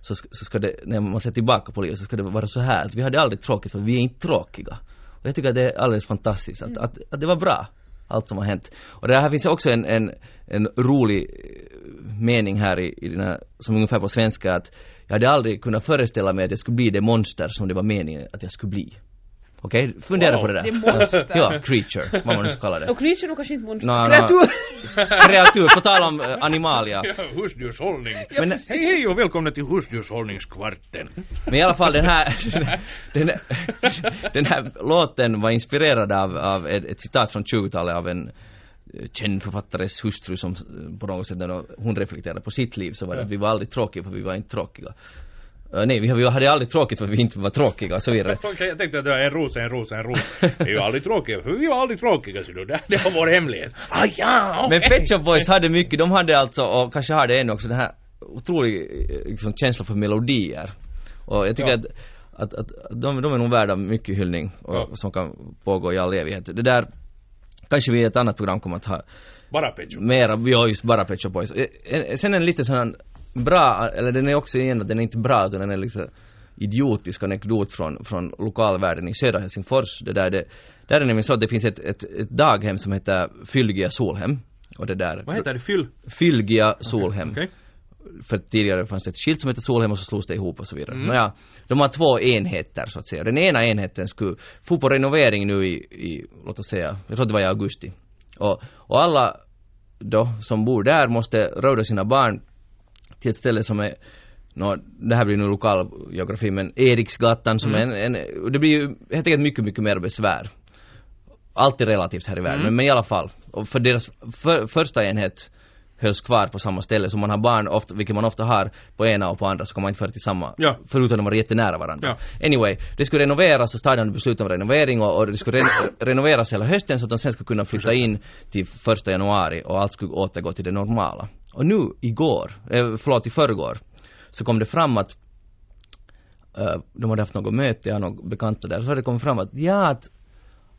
så, ska- så ska det, när man ser tillbaka på livet så ska det vara så här att vi hade aldrig tråkigt för vi är inte tråkiga. Och jag tycker att det är alldeles fantastiskt att, att, att det var bra allt som har hänt. Och det här finns också en, en, en rolig eh, mening här i, i den här, som ungefär på svenska att jag hade aldrig kunnat föreställa mig att jag skulle bli det monster som det var meningen att jag skulle bli. Okej, fundera Wow. på det där. Det är monster. Ja, creature, vad man nu ska kalla det. Och creature är kanske inte monster. Nå, nå. Kreatur. Kreatur, på tal om eh, animalia. Ja, husdjurshållning. Men- hej hej och välkomna till husdjurshållningskvarten. Men i alla fall den här, den, den här låten var inspirerad av, av ett, ett citat från 20-talet av en eh, känd författares hustru som eh, på något sätt när hon reflekterade på sitt liv så var det att vi var aldrig tråkiga för vi var inte tråkiga. Eh, nej, vi, vi hade aldrig tråkigt för vi inte var tråkiga och så vidare. Jag tänkte att det var en ros, en ros, en ros. Vi är ju aldrig tråkiga, för vi var aldrig tråkiga, så det, det var vår hemlighet. Ah, ja, okej. Men Pet Shop Boys hade mycket, de hade alltså, och kanske har det ännu också, den här otrolig eh, liksom, känsla för melodier. Och jag tycker Ja. att, att, att, att de, de är nog värda mycket hyllning och, Ja. som kan pågå i all evighet. Det där, kanske vi i ett annat program kommer att ha Bara Pet Shop. mera, vi har just bara Pet Shop Boys. Eh, Sen en lite sån här bra, eller den är också igen att den är inte bra utan den är liksom idiotisk anekdot från, från lokalvärlden i södra Helsingfors. Det där, det, där är det nämligen så att det finns ett, ett, ett daghem som heter Fylgia Solhem. Och det där, Vad heter det? Fyll? Fylgia Solhem. Okej. För tidigare fanns det ett skilt som hette Solhem och så slogs det ihop och så vidare. Mm. Nåja, de har två enheter så att säga. Den ena enheten skulle få på renovering nu i, i låt oss säga, jag tror det var i augusti. Och, och alla då som bor där måste råda sina barn till ett ställe som är Nå, det här blir nu lokal geografi men Eriksgatan som Mm. är en, en, det blir ju helt enkelt mycket, mycket mer besvär. Allt är relativt här i världen, Mm. men, men i alla fall. Och för deras för, första enhet hölls kvar på samma ställe, så man har barn, ofta, vilket man ofta har, på ena och på andra så kan man inte föra till samma, Ja. förutom de var jättenära varandra. Ja. Anyway, det skulle renoveras och staden hade beslutat om renovering och, och det skulle re- renoveras hela hösten så att de sen skulle kunna flytta in till första januari och allt skulle återgå till det normala. Och nu igår, eh, förlåt i förrgår, så kom det fram att eh, de hade haft något möte, jag har några bekanta där, så hade det kommit fram att ja, att,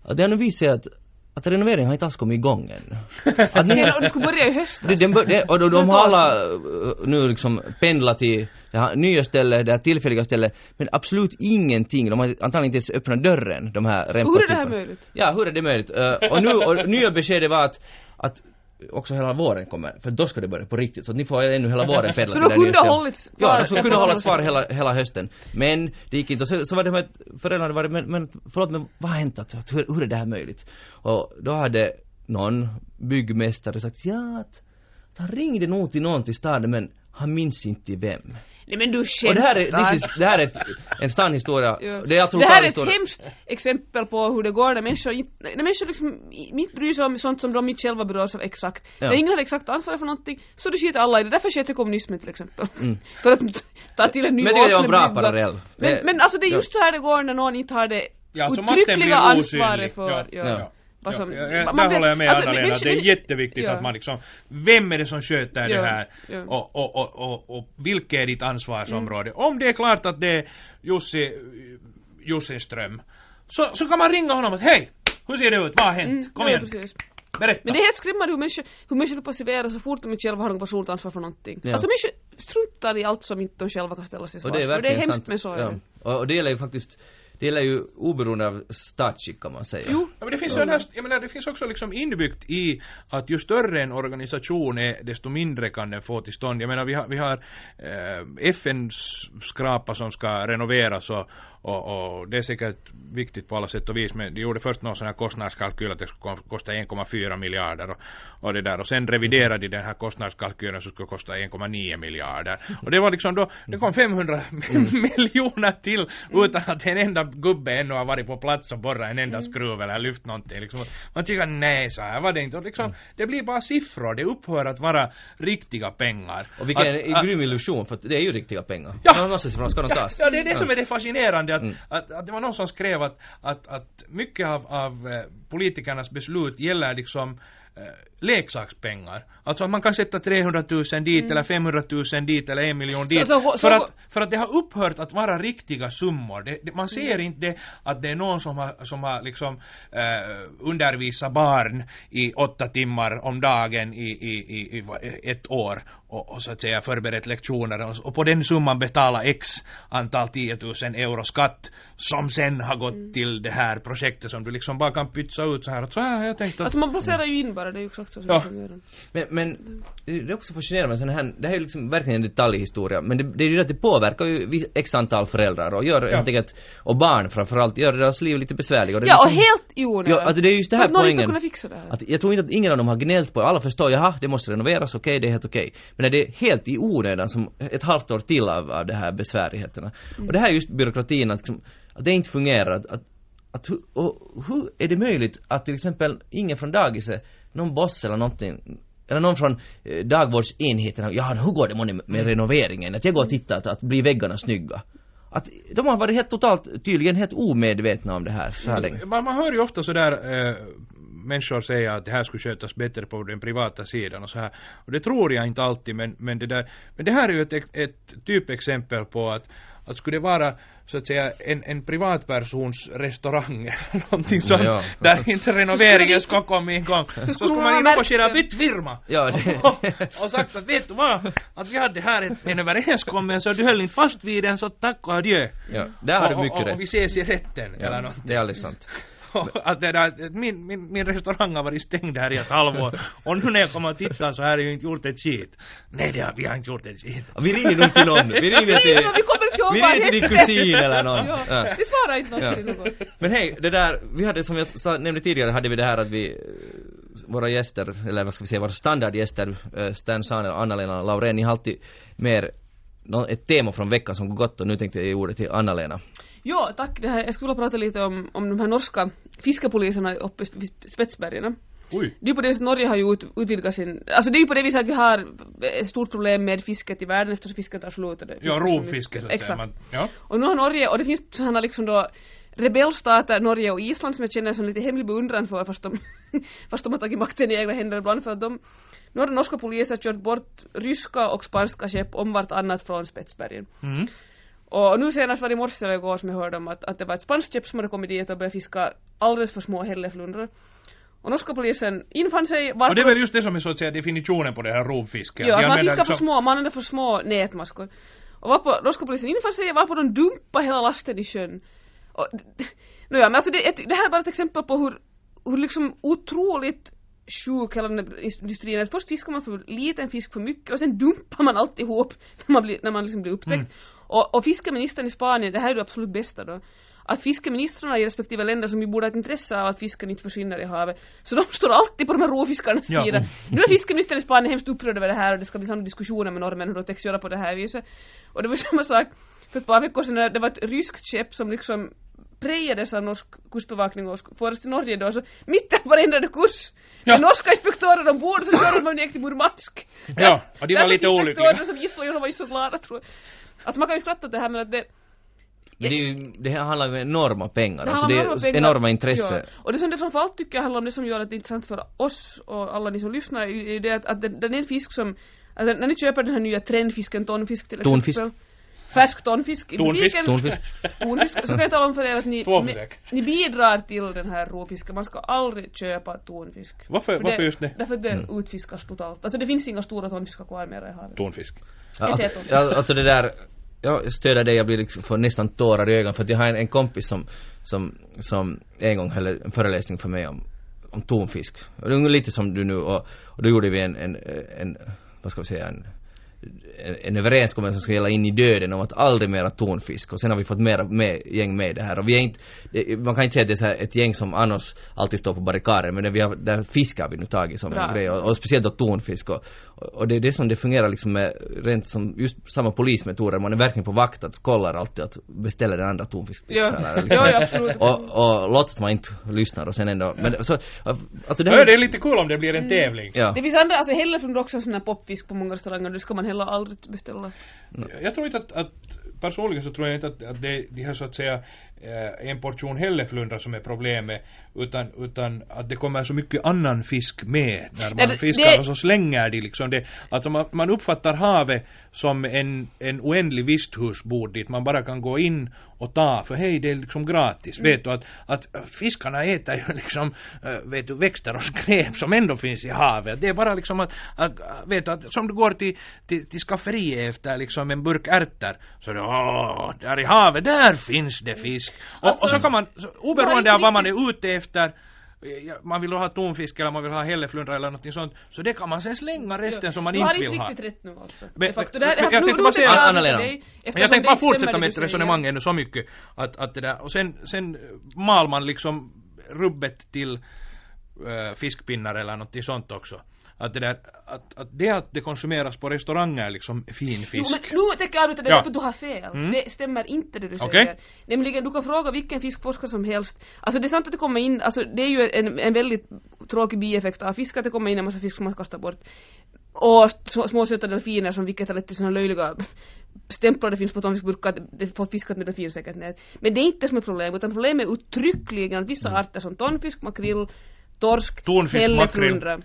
att det har nu visat sig att, att renoveringen har inte alls kommit igång ännu. Att ni, Sen, och det skulle börja i höstas. bör, det, och de, de har alla uh, nu liksom pendlat till det här nya stället, det här tillfälliga stället, men absolut ingenting. De har antagligen inte ens öppnat dörren, de här Hur är det här möjligt? Ja, hur är det möjligt? Uh, och nu, och nya beskedet var att, att också hela våren kommer, för då ska det börja på riktigt, så ni får ännu hela våren pendla Så de det kunde ha hållits Ja, kvar de skulle kunna hållas kvar hela, hela hösten. Men det gick inte. Och så, så var det med att föräldrarna var men, men förlåt men vad har hänt? Att, att, hur, hur är det här möjligt? Och då hade någon byggmästare sagt ja att han ringde nog till någon till staden men han minns inte vem. Nej men du Och skämtar. det här är, is, det här är ett, en sann historia. Ja. Det är alltså det här är ett hemskt exempel på hur det går när människor, när människor liksom inte bryr sig om sånt som de inte själva sig om exakt. Ja. När ingen har exakt ansvar för någonting, så det skiter alla i det. Därför sköter kommunismen till exempel. Mm. för att ta till en nivå Men det som en bra parallell. Men, men alltså det är ja. just så här det går när någon inte har det Ja, uttryckliga ansvaret för... Ja, ja. Vad som- ja, ja, man där håller jag med alltså, Anna-Lena, det är jätteviktigt Ja. att man liksom, vem är det som sköter det Ja, här? ja. Och, och, och, och, och vilket är ditt ansvarsområde? Om det är klart att det är Jussi, Jussinström, så, så kan man ringa honom att hej, hur ser det ut, vad har hänt? Mm, Kom ja, igen, precis. berätta. Men det är helt skrämmande hur människor, hur människor passiverar så fort de inte själva har något personligt ansvar för någonting. Ja. Alltså människor struntar i allt som inte de själva kan ställa sig Och det är svars för. Det är verkligen hemskt sant. men så är ja. det. och, och det gäller ju faktiskt, det gäller ju oberoende av statsskick kan man säga. Jo, men det finns, här, jag menar, det finns också liksom inbyggt i att ju större en organisation är, desto mindre kan den få till stånd. Jag menar, vi har, vi har eh, FNs skrapa som ska renoveras och, och, och, det är säkert viktigt på alla sätt och vis men de gjorde först någon sån här kostnadskalkyl att det skulle kosta 1,4 miljarder och, och det där. Och sen reviderade de den här kostnadskalkylen så skulle kosta 1,9 miljarder. Och det var liksom då det kom 500 mm. miljoner till utan att en enda gubbe ännu har varit på plats och borrat en enda mm. skruv eller lyft någonting liksom. man tycker nej så här var det inte. Och liksom, mm. det blir bara siffror. Det upphör att vara riktiga pengar. Och vilken att, grym illusion för att det är ju riktiga pengar. Ja, de tas? ja, det är det som är det fascinerande att, mm. att, att, det var någon som skrev att, att, att mycket av, av eh, politikernas beslut gäller liksom leksakspengar. Alltså att man kan sätta 300 000 dit mm. eller 500 000 dit eller en miljon dit. Så, så, så, för, att, för att det har upphört att vara riktiga summor. Det, det, man ser mm. inte att det är någon som har, som har liksom eh, undervisat barn i åtta timmar om dagen i, i, i, i ett år och, och, så att säga förberett lektioner och, och, på den summan betala x antal 10 000 euro skatt som sen har gått mm. till det här projektet som du liksom bara kan pytsa ut så här att så här har jag tänkt att... Alltså man placerar ju in bara, det är ju exakt så som ja. Men, men det är också fascinerande med sån här, det här är liksom verkligen en detaljhistoria men det, det är ju att det påverkar ju x antal föräldrar och gör ja. helt enkelt, och barn framförallt, gör deras liv lite besvärligare. Ja, liksom, och helt i onödan. Ja, alltså det är just det här poängen. Kunna fixa det här. Att jag tror inte att ingen av dem har gnällt på alla förstår, jaha, det måste renoveras, okej, okay, det är helt okej. Okay. Men är det helt i onödan som ett halvt år till av, av de här besvärligheterna. Mm. Och det här är just byråkratin, att, liksom, att det inte fungerar. Att, att, att och hur är det möjligt att till exempel ingen från dagiset, någon boss eller någonting, eller någon från eh, dagvårdsenheten, ja hur går det med, med mm. renoveringen? Att jag går och tittar, att, att blir väggarna snygga? Att de har varit helt totalt, tydligen helt omedvetna om det här så här mm. länge. Man, man hör ju ofta sådär eh, människor säger att det här skulle skötas bättre på den privata sidan och så här. Och det tror jag inte alltid men, men det där, men det här är ju ett, ett typexempel på att, att skulle det vara så att säga en, en privatpersons restaurang eller någonting sånt ja, ja. där inte renoveringen ska komma igång så skulle man ju nog skilja bytt firma. Ja, och, och sagt att vet du vad? Att vi hade här en, en överenskommelse och du höll inte fast vid den så tack och adjö. Ja, där har du mycket och, och, rätt. och vi ses i rätten ja, eller någonting det är alldeles sant att det där, min, min, min restaurang har varit stängd här i ett halvår och nu när jag kommer och tittar så har jag ju inte gjort ett skit. Nej det har vi har inte gjort ett skit. Vi ringer nog till någon. Vi ringer till, vi kommer inte ihåg vi ringer till din kusin eller någon. Ja, ja. Vi svarar inte något till någon. Men hej, det där, vi hade som jag sa, nämnde tidigare hade vi det här att vi våra gäster, eller vad ska vi säga, våra standardgäster, eh, Stan och Anna-Lena Laurén, ni har alltid mer ett tema från veckan som gått och nu tänkte jag ge ordet till Anna-Lena. Ja, tack. Det här, jag skulle vilja prata lite om, om de här norska fiskepoliserna uppe i Spetsbergen. Oj. Det är på det viset Norge har ju ut, utvidgat sin... Alltså det är ju på det viset att vi har ett stort problem med fisket i världen eftersom fisket tar slut. Ja, rovfiske så att Exakt. Man, ja. Och nu har Norge, och det finns sådana liksom då rebellstater, Norge och Island som jag känner som lite hemlig beundran för fast de, fast de har tagit makten i egna händer ibland för att de nu har den norska polisen kört bort ryska och spanska skepp om vartannat från Spetsbergen. Mm. Och nu senast var det i morse eller igår som jag hörde om att, att det var ett spanskt skepp som hade kommit dit och börjat fiska alldeles för små hälleflundror. Och norska polisen infann sig... Och det är väl just det som är så att säga definitionen på det här rovfisket. Ja, att man fiskar liksom... för små, man använder för små nätmaskor. Och var på, norska polisen infann sig varpå de dumpade hela lasten i sjön. Och, no ja, men alltså det, det här är bara ett exempel på hur, hur liksom otroligt sjuk hela den industrin. Att först fiskar man för liten fisk för mycket och sen dumpar man alltihop när man, blir, när man liksom blir upptäckt. Mm. Och, och fiskeministern i Spanien, det här är det absolut bästa då, att fiskeministrarna i respektive länder som ju borde ha ett intresse av att fisken inte försvinner i havet, så de står alltid på de här råfiskarnas ja. sida. Nu är fiskeministern i Spanien hemskt upprörd över det här och det ska bli samma diskussioner med norrmän hur de täcks göra på det här viset. Och det var samma sak för ett par veckor sedan när det var ett ryskt skepp som liksom prejades av norsk kustbevakning och fördes till Norge då, så mitt på ändrade kurs. Ja. Den norska inspektören ombord så körde man ner till Murmansk. Ja, och de var lite olyckliga. Som gisslan var inte så glada tror jag. Alltså man kan ju skratta åt det här men att det men det, är ju, det handlar ju om enorma pengar, det alltså det är pengar. enorma intresse. Ja. Och det som det framförallt tycker jag handlar om det som gör att det är intressant för oss och alla ni som lyssnar är ju det att, att den, den är en fisk som, alltså när ni köper den här nya trendfisken tonfisk till exempel. Tonfisk. Färsk tonfisk i butiken. Tonfisk. tonfisk. Så kan jag tala om för er att ni, ni, ni, bidrar till den här rovfisken. Man ska aldrig köpa tonfisk. Varför, för varför det, just det? Därför att det mm. utfiskas totalt. Alltså det finns inga stora tonfiskar kvar mera i havet. Tonfisk. Ja, alltså, alltså det där jag stöder dig, jag blir liksom får nästan tårar i ögonen för att jag har en, en kompis som, som, som en gång höll en föreläsning för mig om, om tonfisk. Och det är lite som du nu och, och då gjorde vi en, en, en vad ska vi säga, en en överenskommelse som ska gälla in i döden om att aldrig mera tonfisk och sen har vi fått mera med, gäng med det här och vi är inte, man kan inte säga att det är så här ett gäng som annars alltid står på barrikaden men det vi har, där fiskar vi nu tagit som Bra. en grej och, och speciellt då tonfisk och, och det är det som det fungerar liksom med rent som just samma polismetoder man är verkligen på vakt att kollar alltid att beställa den andra tonfiskpizzan Ja. liksom. Ja, absolut. och, och låtsas man inte lyssnar och sen ändå men så, alltså det Ja, här det är lite kul om det blir en tävling. ja. Det finns andra, alltså hälleflundar också en sån här popfisk på många restauranger, det ska man heller aldrig beställa. Jag tror inte att, att personligen så tror jag inte att, att det, de här så att säga en portion hälleflundra som är problemet utan, utan att det kommer så mycket annan fisk med när man det- fiskar det- och så slänger de liksom det. Alltså man, man uppfattar havet som en, en oändlig visthusbod dit man bara kan gå in och ta för hej det är liksom gratis. Vet du att, att fiskarna äter ju liksom äh, vet du växter och skräp som ändå finns i havet. Det är bara liksom att, att vet du att som du går till, till, till skafferiet efter liksom en burk ärtor så är det åh, där i havet där finns det fisk. Och, Alltså- och så kan man, oberoende inte av vad man är ute efter eh, ja, man vill ha tonfisk eller man vill ha hälleflundra eller något sånt. Så det kan man sen slänga resten som man du har inte inte vill ha. riktigt rätt nu alltså. Men- men- det här- men jag tänkte bara säga- Anna-Lena. jag tänkte bara fortsätta med du säger. resonemanget nu så mycket att, att det där och sen, sen mal man liksom rubbet till äh, fiskpinnar eller något sånt också. Att det där, att, att det att det konsumeras på restauranger liksom fin Jo, fisk. men nu tänker jag avbryta dig Ja. för du har fel. Mm. Det stämmer inte det du säger. Nämligen, du kan fråga vilken fiskforskare som helst. Alltså det är sant att det kommer in, alltså det är ju en, en väldigt tråkig bieffekt av fisk att det kommer in en massa fisk som man kastar bort. Och små, söta delfiner som vilket har lett till såna löjliga stämplar det finns på tonfiskburkar, det får fiskat med delfinsäkert nät. Men det är inte det som är problemet, utan problemet är uttryckligen vissa arter som tonfisk, makrill, torsk, hälleflundra.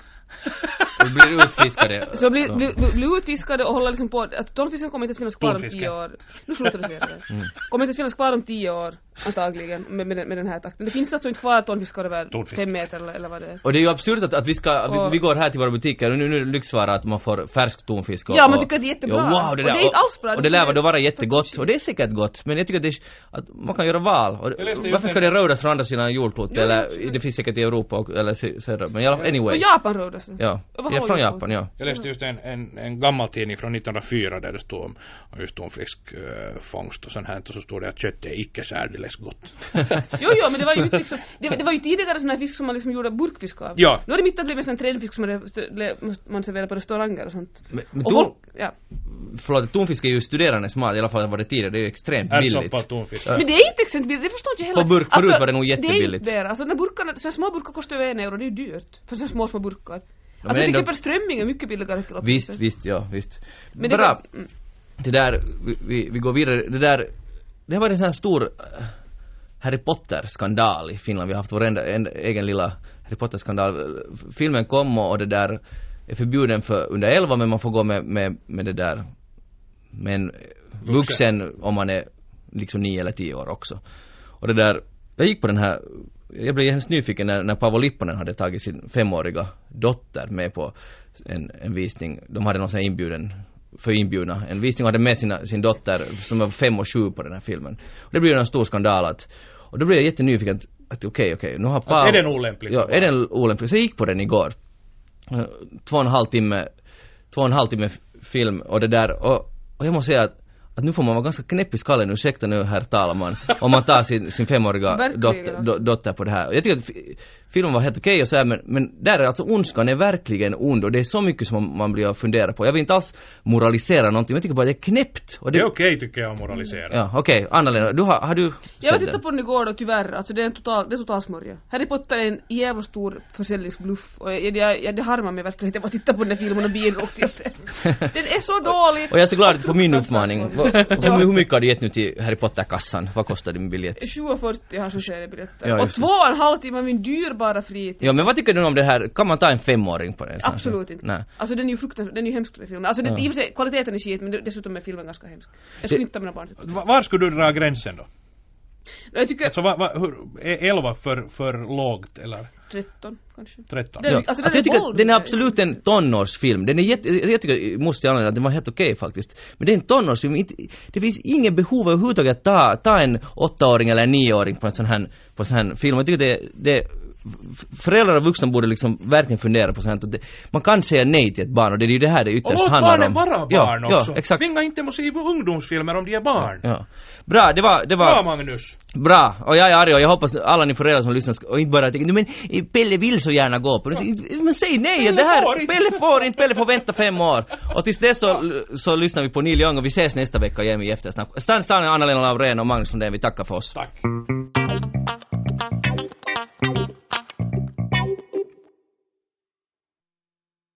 Vi blir utfiskade. Så blir, blir, blir utfiskade och håller liksom på, att tonfisken kommer inte att finnas kvar om tio år. Nu slutar du säga det. Mm. Kommer inte att finnas kvar om tio år, antagligen, med, med, den- med den här takten. Det finns alltså inte kvar tonfiskar över Tonfisk. fem meter eller, eller vad det är. Och det är ju absurt att, att vi ska, vi, Och- vi går här till våra butiker och nu, nu lyxvara att man får färsk tonfisk och, Ja, man och- tycker att det är jättebra. Ja, wow, det Och det är inte alls bra. Och, Det det lär vara jättegott och det är säkert gott men jag tycker att, det, är- att man kan göra val. Och, varför ska det rådas från andra sidan jordklotet Ja, eller det finns säkert i Europa och, eller sö- södra men i alla fall anyway. Och Japan rådas det. Ja, Och vad ja har från? Japan ja. Jag läste just en, en, en gammal tidning från 1904 där det stod om om just tonfiskfångst och sånt här och så stod det att köttet är icke särdeles gott. Jo, jo, men det var ju inte liksom, det, det var ju tidigare sån här fisk som man liksom gjorde burkfisk av. Ja. Nu har det mitt att blivit en sån här trädfisk som man serverar på restauranger och sånt. Men, men Och folk, ja. Förlåt, tonfisk är ju studerandes mat, i alla fall var det tidigare, det är ju extremt billigt. Ärtsoppa tonfisk. Ja. Men det är inte exempel billigt, det förstår inte jag heller. Alltså, På burk förut var det nog jättebilligt. Det är inte det. Alltså när burkarna, så små burkar kostar över en euro, det är ju dyrt. För såna små, små burkar. men alltså till ändå- exempel strömming är mycket billigare till Visst, visst, ja, visst. Men det Bara, var- mm. det där, vi, vi, vi går vidare, det där, det har varit en sån här stor äh, Harry Potter-skandal i Finland. Vi har haft vår enda, en, egen lilla Harry Potter-skandal. Filmen kom och det där är förbjuden för under 11 men man får gå med, med, med det där med en vuxen om man är liksom 9 eller 10 år också. Och det där, jag gick på den här jag blev hemskt nyfiken när, när Paavo Lipponen hade tagit sin femåriga dotter med på en, en visning. De hade någon sån här inbjuden för inbjudna. En visning och hade med sina, sin dotter som var fem och sju på den här filmen. Och det blev ju en stor skandal att, och då blev jag jättenyfiken att, okej, okej, nu har Paavo... är den olämplig Ja, är den olämplig? Så jag gick på den igår. Eh, Två och en halv timme, två och en halv timme film och det där och, och jag måste säga att att nu får man vara ganska knäpp i skallen, ursäkta nu herr talman, om man tar sin, sin femåriga dotter, alltså. do, dotter på det här. Jag tycker att fi- filmen var helt okej och så här, men, men där är alltså ondskan är verkligen ond och det är så mycket som man blir att fundera på. Jag vill inte alls moralisera någonting, men jag tycker bara att det är knäppt. Och Det är okej tycker jag att moralisera. Ja, okej. Anna-Lena, du har, har du Jag tittade på den igår då tyvärr, alltså det är en total, det är total smörja. Harry Potter är en jävla stor försäljningsbluff och jag, jag, jag, det harmar mig verkligen att jag och tittade på den där filmen och bidrog till det. Den är så dålig! Och jag är så glad på min fruktansvärt uppmaning. Hur, hur mycket har du gett nu till Harry Potter-kassan? Vad kostar din biljett? 7,40 har som seriebiljetter. Ja, och två och en halv timme min dyrbara fritid. Ja, men vad tycker du om det här? Kan man ta en femåring på den? Absolut inte. Nej. Alltså den är ju fruktansvärt, den är ju hemsk den filmen. Alltså det, Ja. i och för sig, kvaliteten är skit men det- dessutom är filmen ganska hemsk. Jag skulle inte ta mina barn till Va- Var skulle du dra gränsen då? Jag tycker, Alltså vad, vad, hur, är 11 för, för lågt eller? 13 kanske. 13. Den- Ja. alltså, Alltså, den jag tycker den är det är- absolut en tonårsfilm. Den är jätte, jag tycker, måste jag använda att den var helt okej faktiskt. Men det är en tonårsfilm. Inte, det finns ingen behov överhuvudtaget att ta, ta en åttaåring eller en nioåring på en sån här, på en sån här film. Jag tycker det, det Föräldrar och vuxna borde liksom verkligen fundera på sånt. Det, man kan säga nej till ett barn och det är ju det här det Och ytterst låt handlar barnen om. vara barn ja, också. Ja, exakt. Tvinga inte dem att se ungdomsfilmer om de är barn. Ja. Bra, det var, det Bra var Magnus. bra. Och jag är arg och jag hoppas alla ni föräldrar som lyssnar och inte bara tänker "Nej, men eh, Pelle vill så gärna gå på det. Men säg nej! Pelle det här, får inte. Pelle får inte, Pelle får vänta fem år. Och tills dess så, så lyssnar vi på Neil Young och vi ses nästa vecka igen i eftersnack. Stan Stan, Anna-Lena Laurén och Magnus Lundén, vi tackar för oss. Tack.